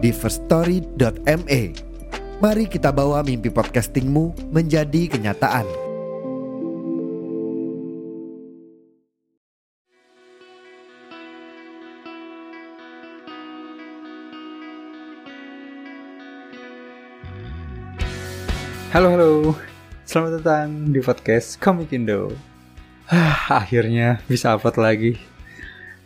di firststory.me. Mari kita bawa mimpi podcastingmu menjadi kenyataan. Halo halo, selamat datang di podcast Komik Indo. Ah, akhirnya bisa upload lagi.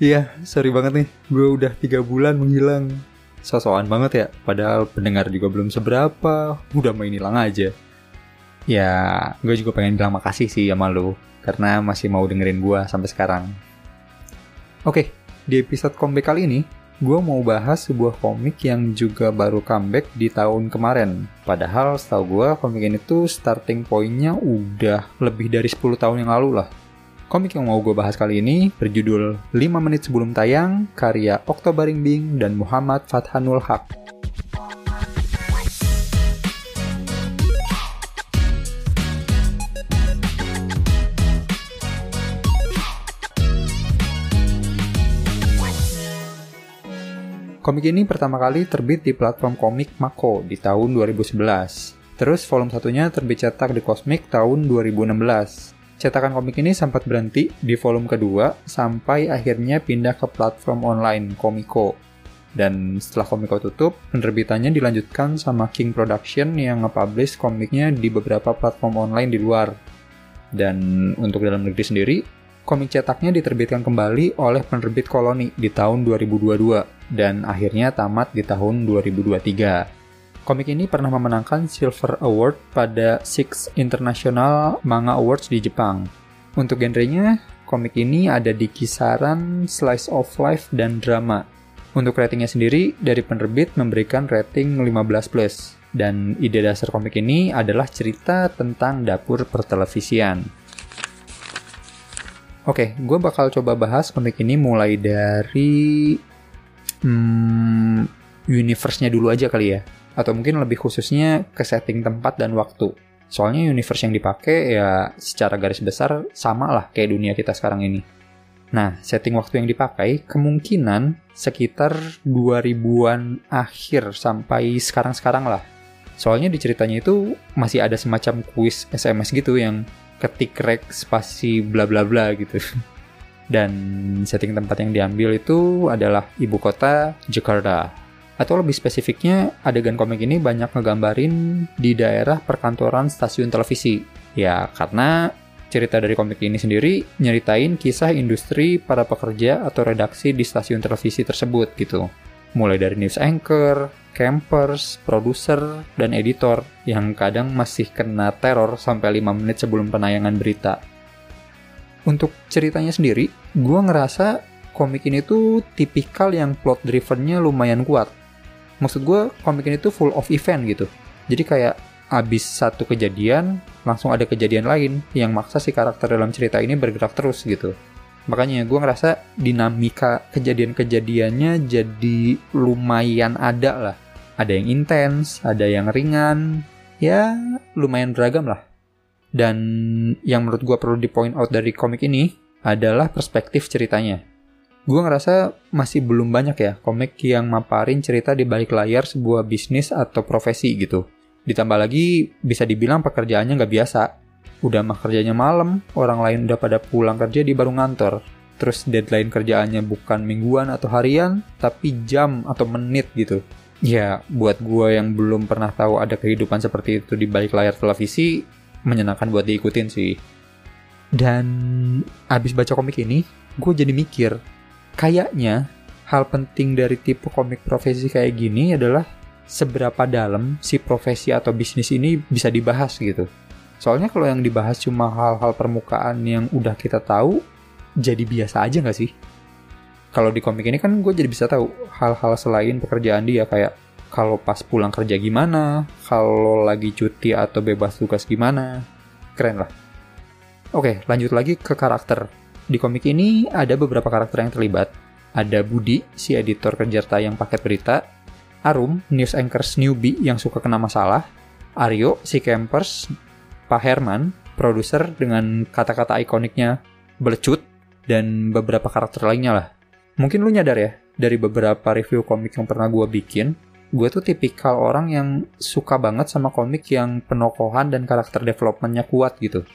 Iya, sorry banget nih, gue udah tiga bulan menghilang. Sosokan banget ya, padahal pendengar juga belum seberapa, udah main hilang aja. Ya, gue juga pengen bilang makasih sih sama lo, karena masih mau dengerin gue sampai sekarang. Oke, di episode comeback kali ini, gue mau bahas sebuah komik yang juga baru comeback di tahun kemarin. Padahal setahu gue komik ini tuh starting pointnya udah lebih dari 10 tahun yang lalu lah. Komik yang mau gue bahas kali ini berjudul 5 menit sebelum tayang, karya Oktober Bing dan Muhammad Fathanul Haq. Komik ini pertama kali terbit di platform komik Mako di tahun 2011. Terus volume satunya terbit cetak di Cosmic tahun 2016. Cetakan komik ini sempat berhenti di volume kedua sampai akhirnya pindah ke platform online Komiko. Dan setelah Komiko tutup, penerbitannya dilanjutkan sama King Production yang nge-publish komiknya di beberapa platform online di luar. Dan untuk dalam negeri sendiri, komik cetaknya diterbitkan kembali oleh penerbit Koloni di tahun 2022 dan akhirnya tamat di tahun 2023. Komik ini pernah memenangkan Silver Award pada Six International Manga Awards di Jepang. Untuk genrenya, komik ini ada di kisaran slice of life dan drama. Untuk ratingnya sendiri, dari penerbit memberikan rating 15+. Dan ide dasar komik ini adalah cerita tentang dapur pertelevisian. Oke, gue bakal coba bahas komik ini mulai dari hmm, universe-nya dulu aja kali ya. Atau mungkin lebih khususnya ke setting tempat dan waktu. Soalnya universe yang dipakai ya secara garis besar sama lah kayak dunia kita sekarang ini. Nah, setting waktu yang dipakai kemungkinan sekitar 2000-an akhir sampai sekarang-sekarang lah. Soalnya di ceritanya itu masih ada semacam kuis SMS gitu yang ketik rek spasi bla bla bla gitu. Dan setting tempat yang diambil itu adalah ibu kota Jakarta. Atau lebih spesifiknya, adegan komik ini banyak ngegambarin di daerah perkantoran stasiun televisi. Ya, karena cerita dari komik ini sendiri nyeritain kisah industri para pekerja atau redaksi di stasiun televisi tersebut gitu. Mulai dari news anchor, campers, produser, dan editor yang kadang masih kena teror sampai 5 menit sebelum penayangan berita. Untuk ceritanya sendiri, gue ngerasa komik ini tuh tipikal yang plot drivennya lumayan kuat. Maksud gue, komik ini tuh full of event gitu. Jadi kayak abis satu kejadian, langsung ada kejadian lain yang maksa si karakter dalam cerita ini bergerak terus gitu. Makanya gue ngerasa dinamika kejadian-kejadiannya jadi lumayan ada lah. Ada yang intens, ada yang ringan, ya lumayan beragam lah. Dan yang menurut gue perlu di point out dari komik ini adalah perspektif ceritanya. Gue ngerasa masih belum banyak ya komik yang maparin cerita di balik layar sebuah bisnis atau profesi gitu. Ditambah lagi bisa dibilang pekerjaannya nggak biasa. Udah mah kerjanya malam, orang lain udah pada pulang kerja di baru ngantor. Terus deadline kerjaannya bukan mingguan atau harian, tapi jam atau menit gitu. Ya, buat gue yang belum pernah tahu ada kehidupan seperti itu di balik layar televisi, menyenangkan buat diikutin sih. Dan abis baca komik ini, gue jadi mikir, kayaknya hal penting dari tipe komik profesi kayak gini adalah seberapa dalam si profesi atau bisnis ini bisa dibahas gitu. Soalnya kalau yang dibahas cuma hal-hal permukaan yang udah kita tahu, jadi biasa aja nggak sih? Kalau di komik ini kan gue jadi bisa tahu hal-hal selain pekerjaan dia kayak kalau pas pulang kerja gimana, kalau lagi cuti atau bebas tugas gimana. Keren lah. Oke, lanjut lagi ke karakter. Di komik ini ada beberapa karakter yang terlibat. Ada Budi, si editor kerja tayang paket berita, Arum, news anchors newbie yang suka kena masalah, Aryo, si campers, Pak Herman, produser dengan kata-kata ikoniknya belecut, dan beberapa karakter lainnya lah. Mungkin lu nyadar ya, dari beberapa review komik yang pernah gue bikin, gue tuh tipikal orang yang suka banget sama komik yang penokohan dan karakter developmentnya kuat gitu.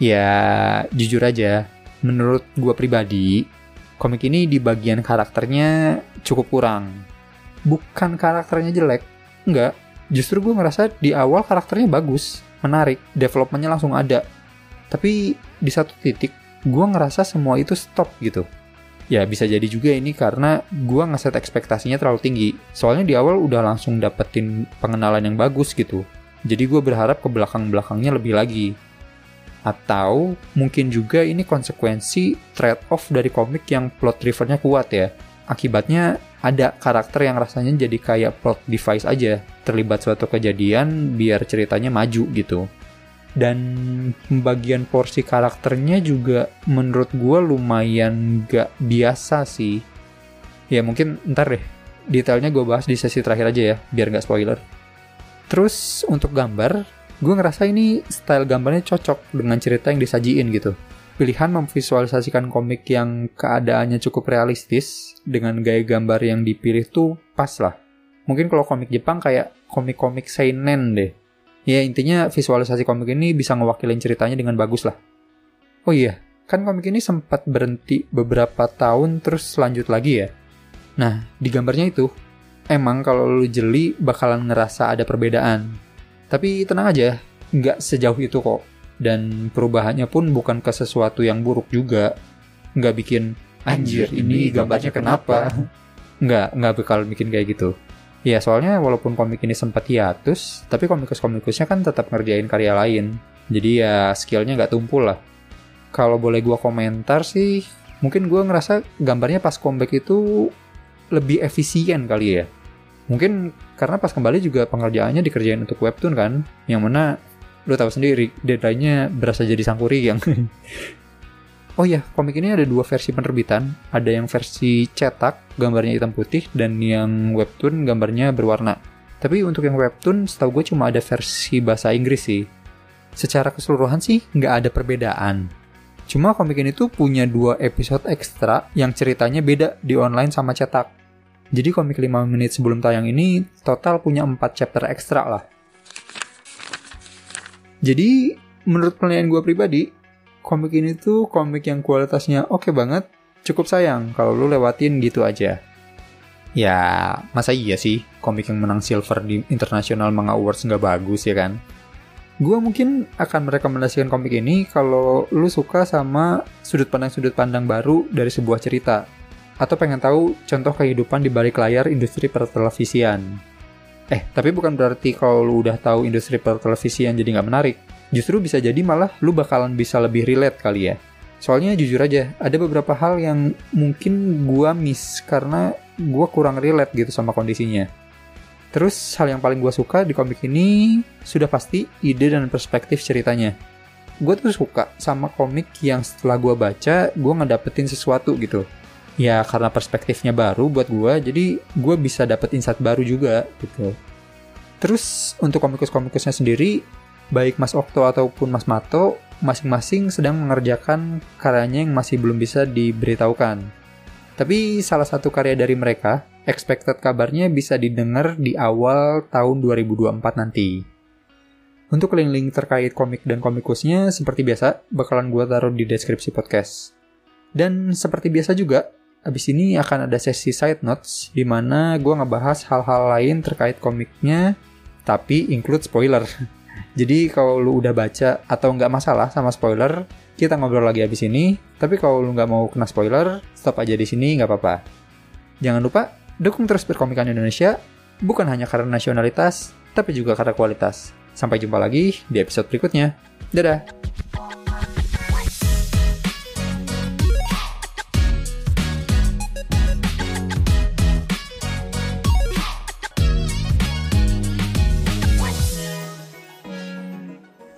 Ya, jujur aja, menurut gue pribadi, komik ini di bagian karakternya cukup kurang. Bukan karakternya jelek, enggak. Justru gue ngerasa di awal karakternya bagus, menarik, developmentnya langsung ada. Tapi di satu titik, gue ngerasa semua itu stop gitu. Ya bisa jadi juga ini karena gue ngeset ekspektasinya terlalu tinggi. Soalnya di awal udah langsung dapetin pengenalan yang bagus gitu. Jadi gue berharap ke belakang-belakangnya lebih lagi. Atau mungkin juga ini konsekuensi trade-off dari komik yang plot drivernya kuat ya. Akibatnya ada karakter yang rasanya jadi kayak plot device aja. Terlibat suatu kejadian biar ceritanya maju gitu dan pembagian porsi karakternya juga menurut gue lumayan gak biasa sih ya mungkin ntar deh detailnya gue bahas di sesi terakhir aja ya biar gak spoiler terus untuk gambar gue ngerasa ini style gambarnya cocok dengan cerita yang disajiin gitu pilihan memvisualisasikan komik yang keadaannya cukup realistis dengan gaya gambar yang dipilih tuh pas lah mungkin kalau komik Jepang kayak komik-komik seinen deh Ya intinya visualisasi komik ini bisa ngewakilin ceritanya dengan bagus lah. Oh iya, kan komik ini sempat berhenti beberapa tahun terus lanjut lagi ya. Nah, di gambarnya itu, emang kalau lu jeli bakalan ngerasa ada perbedaan. Tapi tenang aja, nggak sejauh itu kok. Dan perubahannya pun bukan ke sesuatu yang buruk juga. Nggak bikin, anjir ini gambarnya kenapa? Nggak, nggak bakal bikin kayak gitu. Ya soalnya walaupun komik ini sempat hiatus, tapi komikus-komikusnya kan tetap ngerjain karya lain. Jadi ya skillnya nggak tumpul lah. Kalau boleh gue komentar sih, mungkin gue ngerasa gambarnya pas comeback itu lebih efisien kali ya. Mungkin karena pas kembali juga pengerjaannya dikerjain untuk webtoon kan, yang mana lo tahu sendiri deadline-nya berasa jadi sangkuri yang Oh iya, komik ini ada dua versi penerbitan. Ada yang versi cetak, gambarnya hitam putih, dan yang webtoon gambarnya berwarna. Tapi untuk yang webtoon, setahu gue cuma ada versi bahasa Inggris sih. Secara keseluruhan sih, nggak ada perbedaan. Cuma komik ini tuh punya dua episode ekstra yang ceritanya beda di online sama cetak. Jadi komik 5 menit sebelum tayang ini total punya 4 chapter ekstra lah. Jadi, menurut penilaian gue pribadi, komik ini tuh komik yang kualitasnya oke okay banget. Cukup sayang kalau lu lewatin gitu aja. Ya, masa iya sih komik yang menang silver di International Manga Awards nggak bagus ya kan? Gua mungkin akan merekomendasikan komik ini kalau lu suka sama sudut pandang-sudut pandang baru dari sebuah cerita. Atau pengen tahu contoh kehidupan di balik layar industri pertelevisian. Eh, tapi bukan berarti kalau lu udah tahu industri pertelevisian jadi nggak menarik justru bisa jadi malah lu bakalan bisa lebih relate kali ya. Soalnya jujur aja, ada beberapa hal yang mungkin gua miss karena gua kurang relate gitu sama kondisinya. Terus hal yang paling gua suka di komik ini sudah pasti ide dan perspektif ceritanya. Gue tuh suka sama komik yang setelah gua baca, gua ngedapetin sesuatu gitu. Ya karena perspektifnya baru buat gua, jadi gua bisa dapet insight baru juga gitu. Terus untuk komikus-komikusnya sendiri, baik Mas Okto ataupun Mas Mato masing-masing sedang mengerjakan karyanya yang masih belum bisa diberitahukan. Tapi salah satu karya dari mereka, expected kabarnya bisa didengar di awal tahun 2024 nanti. Untuk link-link terkait komik dan komikusnya, seperti biasa, bakalan gue taruh di deskripsi podcast. Dan seperti biasa juga, abis ini akan ada sesi side notes, di mana gue ngebahas hal-hal lain terkait komiknya, tapi include spoiler. Jadi kalau lu udah baca atau nggak masalah sama spoiler, kita ngobrol lagi habis ini. Tapi kalau lu nggak mau kena spoiler, stop aja di sini nggak apa-apa. Jangan lupa dukung terus perkomikan Indonesia, bukan hanya karena nasionalitas, tapi juga karena kualitas. Sampai jumpa lagi di episode berikutnya. Dadah!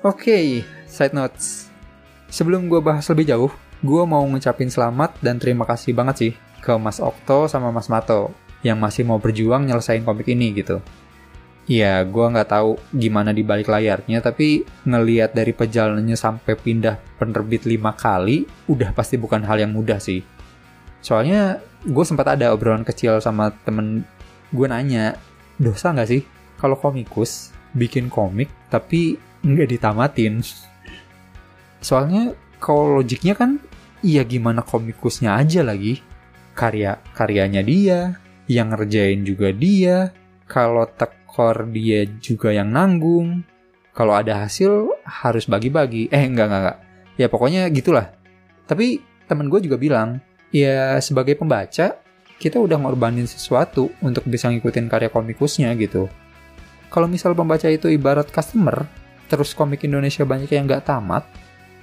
Oke, side notes. Sebelum gue bahas lebih jauh, gue mau ngucapin selamat dan terima kasih banget sih ke Mas Okto sama Mas Mato yang masih mau berjuang nyelesain komik ini gitu. Ya, gue nggak tahu gimana di balik layarnya, tapi ngeliat dari perjalanannya sampai pindah penerbit lima kali, udah pasti bukan hal yang mudah sih. Soalnya gue sempat ada obrolan kecil sama temen gue nanya, dosa nggak sih kalau komikus bikin komik tapi nggak ditamatin. Soalnya kalau logiknya kan iya gimana komikusnya aja lagi. Karya karyanya dia, yang ngerjain juga dia. Kalau tekor dia juga yang nanggung. Kalau ada hasil harus bagi-bagi. Eh enggak enggak enggak. Ya pokoknya gitulah. Tapi temen gue juga bilang, ya sebagai pembaca kita udah ngorbanin sesuatu untuk bisa ngikutin karya komikusnya gitu. Kalau misal pembaca itu ibarat customer, terus komik Indonesia banyak yang nggak tamat,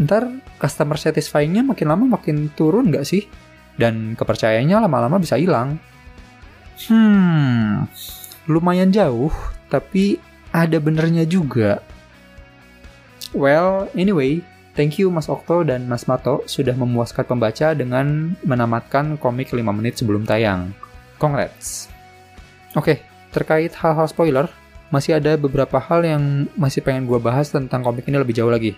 ntar customer satisfyingnya makin lama makin turun nggak sih? Dan kepercayaannya lama-lama bisa hilang. Hmm, lumayan jauh, tapi ada benernya juga. Well, anyway, thank you Mas Okto dan Mas Mato sudah memuaskan pembaca dengan menamatkan komik 5 menit sebelum tayang. Congrats. Oke, terkait hal-hal spoiler, masih ada beberapa hal yang masih pengen gue bahas tentang komik ini lebih jauh lagi.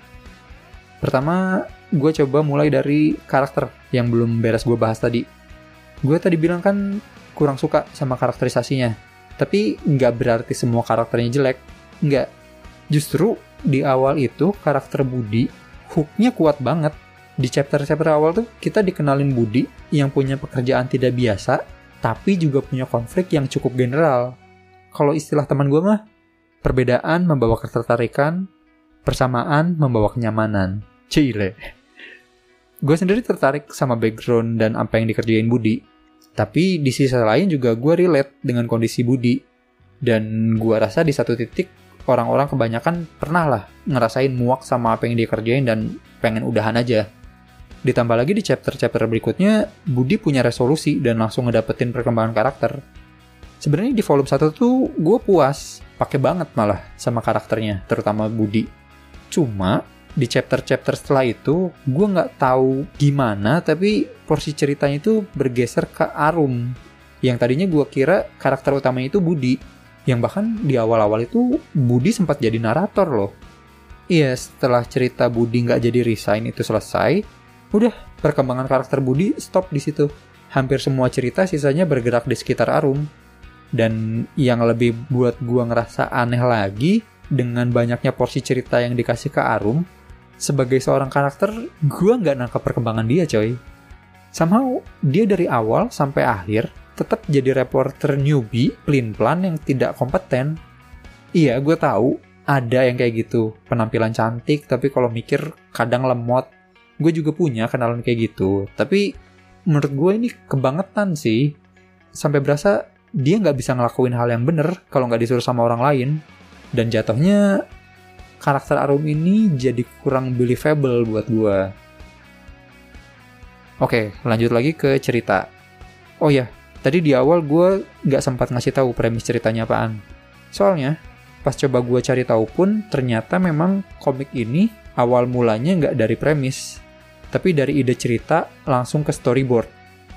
Pertama, gue coba mulai dari karakter yang belum beres gue bahas tadi. Gue tadi bilang kan kurang suka sama karakterisasinya. Tapi nggak berarti semua karakternya jelek. Nggak. Justru di awal itu karakter Budi hooknya kuat banget. Di chapter-chapter awal tuh kita dikenalin Budi yang punya pekerjaan tidak biasa, tapi juga punya konflik yang cukup general kalau istilah teman gue mah, perbedaan membawa ketertarikan, persamaan membawa kenyamanan. Cile. Gue sendiri tertarik sama background dan apa yang dikerjain Budi. Tapi di sisi lain juga gue relate dengan kondisi Budi. Dan gue rasa di satu titik orang-orang kebanyakan pernah lah ngerasain muak sama apa yang dia kerjain dan pengen udahan aja. Ditambah lagi di chapter-chapter berikutnya, Budi punya resolusi dan langsung ngedapetin perkembangan karakter sebenarnya di volume 1 tuh gue puas pakai banget malah sama karakternya terutama Budi. Cuma di chapter-chapter setelah itu gue nggak tahu gimana tapi porsi ceritanya itu bergeser ke Arum. Yang tadinya gue kira karakter utamanya itu Budi. Yang bahkan di awal-awal itu Budi sempat jadi narator loh. Iya setelah cerita Budi nggak jadi resign itu selesai udah perkembangan karakter Budi stop di situ. Hampir semua cerita sisanya bergerak di sekitar Arum dan yang lebih buat gua ngerasa aneh lagi dengan banyaknya porsi cerita yang dikasih ke Arum, sebagai seorang karakter, gua nggak nangkap perkembangan dia coy. Somehow, dia dari awal sampai akhir tetap jadi reporter newbie, plan-plan yang tidak kompeten. Iya, gue tahu ada yang kayak gitu, penampilan cantik tapi kalau mikir kadang lemot. Gue juga punya kenalan kayak gitu, tapi menurut gue ini kebangetan sih. Sampai berasa dia nggak bisa ngelakuin hal yang bener kalau nggak disuruh sama orang lain. Dan jatuhnya karakter Arum ini jadi kurang believable buat gue. Oke, lanjut lagi ke cerita. Oh ya, tadi di awal gue nggak sempat ngasih tahu premis ceritanya apaan. Soalnya, pas coba gue cari tahu pun, ternyata memang komik ini awal mulanya nggak dari premis, tapi dari ide cerita langsung ke storyboard.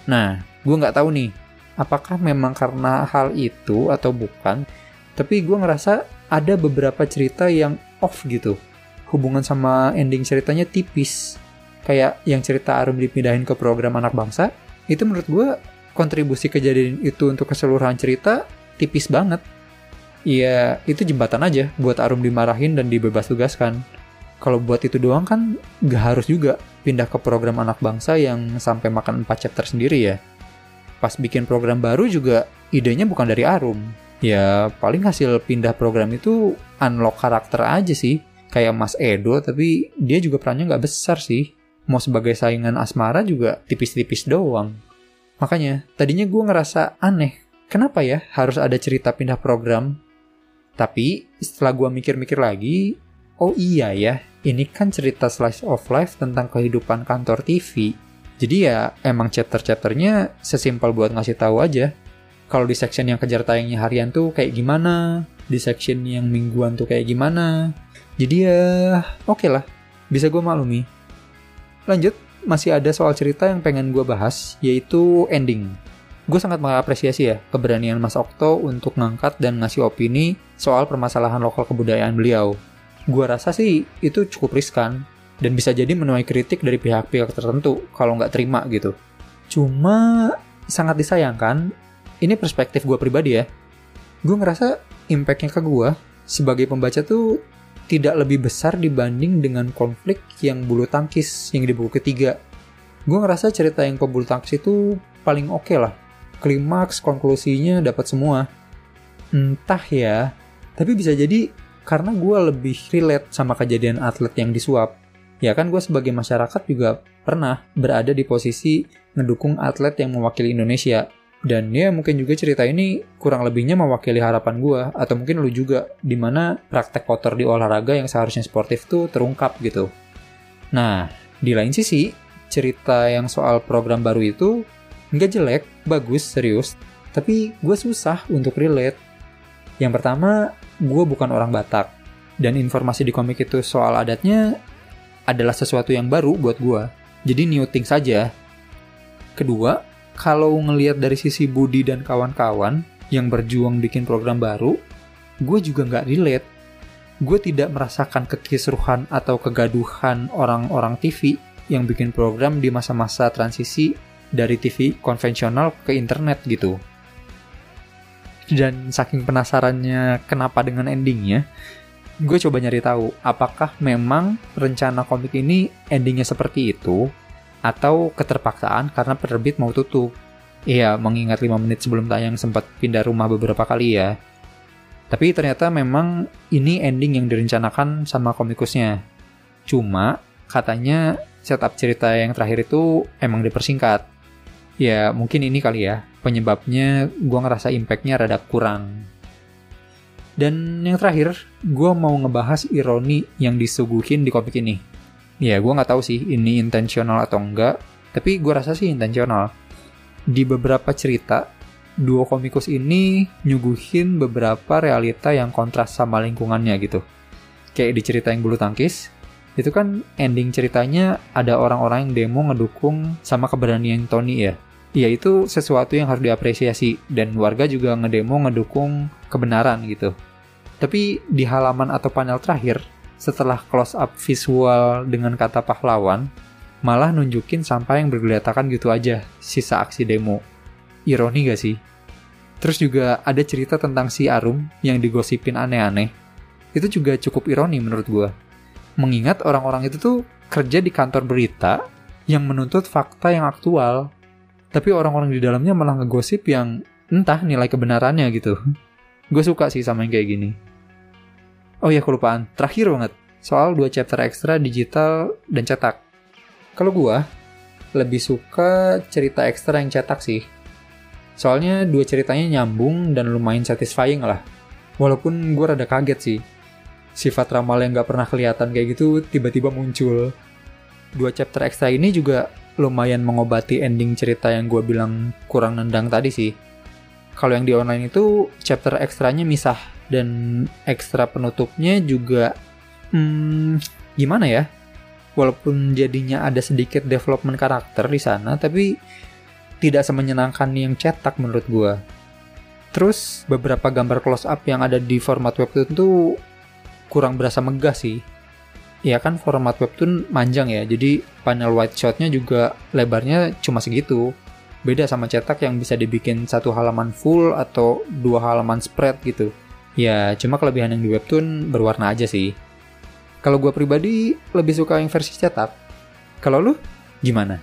Nah, gue nggak tahu nih, apakah memang karena hal itu atau bukan tapi gue ngerasa ada beberapa cerita yang off gitu. Hubungan sama ending ceritanya tipis. Kayak yang cerita Arum dipindahin ke program anak bangsa itu menurut gue kontribusi kejadian itu untuk keseluruhan cerita tipis banget. Iya, itu jembatan aja buat Arum dimarahin dan dibebas tugaskan. Kalau buat itu doang kan gak harus juga pindah ke program anak bangsa yang sampai makan 4 chapter sendiri ya pas bikin program baru juga idenya bukan dari Arum. Ya paling hasil pindah program itu unlock karakter aja sih. Kayak Mas Edo tapi dia juga perannya nggak besar sih. Mau sebagai saingan Asmara juga tipis-tipis doang. Makanya tadinya gue ngerasa aneh. Kenapa ya harus ada cerita pindah program? Tapi setelah gue mikir-mikir lagi, oh iya ya, ini kan cerita slice of life tentang kehidupan kantor TV jadi ya emang chapter-chapternya sesimpel buat ngasih tahu aja. Kalau di section yang kejar tayangnya harian tuh kayak gimana, di section yang mingguan tuh kayak gimana. Jadi ya oke okay lah, bisa gue maklumi. Lanjut, masih ada soal cerita yang pengen gue bahas, yaitu ending. Gue sangat mengapresiasi ya keberanian Mas Okto untuk ngangkat dan ngasih opini soal permasalahan lokal kebudayaan beliau. Gue rasa sih itu cukup riskan, dan bisa jadi menuai kritik dari pihak-pihak tertentu kalau nggak terima gitu. Cuma sangat disayangkan, ini perspektif gue pribadi ya. Gue ngerasa impactnya ke gue sebagai pembaca tuh tidak lebih besar dibanding dengan konflik yang bulu tangkis yang di buku ketiga. Gue ngerasa cerita yang pebulu tangkis itu paling oke okay lah. Klimaks, konklusinya dapat semua. Entah ya, tapi bisa jadi karena gue lebih relate sama kejadian atlet yang disuap. Ya kan gue sebagai masyarakat juga pernah berada di posisi ngedukung atlet yang mewakili Indonesia dan ya mungkin juga cerita ini kurang lebihnya mewakili harapan gue atau mungkin lu juga di mana praktek kotor di olahraga yang seharusnya sportif tuh terungkap gitu. Nah, di lain sisi, cerita yang soal program baru itu nggak jelek, bagus, serius, tapi gue susah untuk relate. Yang pertama, gue bukan orang Batak, dan informasi di komik itu soal adatnya adalah sesuatu yang baru buat gue, jadi new thing saja. Kedua, kalau ngelihat dari sisi Budi dan kawan-kawan yang berjuang bikin program baru, gue juga nggak relate. Gue tidak merasakan kekisruhan atau kegaduhan orang-orang TV yang bikin program di masa-masa transisi dari TV konvensional ke internet gitu. Dan saking penasarannya kenapa dengan endingnya, gue coba nyari tahu apakah memang rencana komik ini endingnya seperti itu atau keterpaksaan karena penerbit mau tutup. Iya, mengingat 5 menit sebelum tayang sempat pindah rumah beberapa kali ya. Tapi ternyata memang ini ending yang direncanakan sama komikusnya. Cuma katanya setup cerita yang terakhir itu emang dipersingkat. Ya mungkin ini kali ya, penyebabnya gue ngerasa impactnya rada kurang. Dan yang terakhir, gue mau ngebahas ironi yang disuguhin di komik ini. Ya, gue nggak tahu sih ini intensional atau enggak, tapi gue rasa sih intensional. Di beberapa cerita, duo komikus ini nyuguhin beberapa realita yang kontras sama lingkungannya gitu. Kayak di cerita yang bulu tangkis, itu kan ending ceritanya ada orang-orang yang demo ngedukung sama keberanian Tony ya. Ya itu sesuatu yang harus diapresiasi dan warga juga ngedemo ngedukung kebenaran gitu. Tapi di halaman atau panel terakhir, setelah close up visual dengan kata pahlawan, malah nunjukin sampah yang bergeletakan gitu aja, sisa aksi demo. Ironi gak sih? Terus juga ada cerita tentang si Arum yang digosipin aneh-aneh. Itu juga cukup ironi menurut gue. Mengingat orang-orang itu tuh kerja di kantor berita yang menuntut fakta yang aktual. Tapi orang-orang di dalamnya malah ngegosip yang entah nilai kebenarannya gitu. Gue suka sih sama yang kayak gini. Oh iya kelupaan, terakhir banget. Soal dua chapter ekstra digital dan cetak. Kalau gua lebih suka cerita ekstra yang cetak sih. Soalnya dua ceritanya nyambung dan lumayan satisfying lah. Walaupun gue rada kaget sih. Sifat ramal yang gak pernah kelihatan kayak gitu tiba-tiba muncul. Dua chapter ekstra ini juga lumayan mengobati ending cerita yang gue bilang kurang nendang tadi sih. Kalau yang di online itu chapter ekstranya misah dan ekstra penutupnya juga hmm, gimana ya? Walaupun jadinya ada sedikit development karakter di sana tapi tidak semenyenangkan yang cetak menurut gue terus beberapa gambar close up yang ada di format webtoon tuh kurang berasa megah sih ya kan format webtoon manjang ya jadi panel wide shotnya juga lebarnya cuma segitu beda sama cetak yang bisa dibikin satu halaman full atau dua halaman spread gitu Ya, cuma kelebihan yang di webtoon berwarna aja sih. Kalau gue pribadi lebih suka yang versi cetak. Kalau lu, gimana?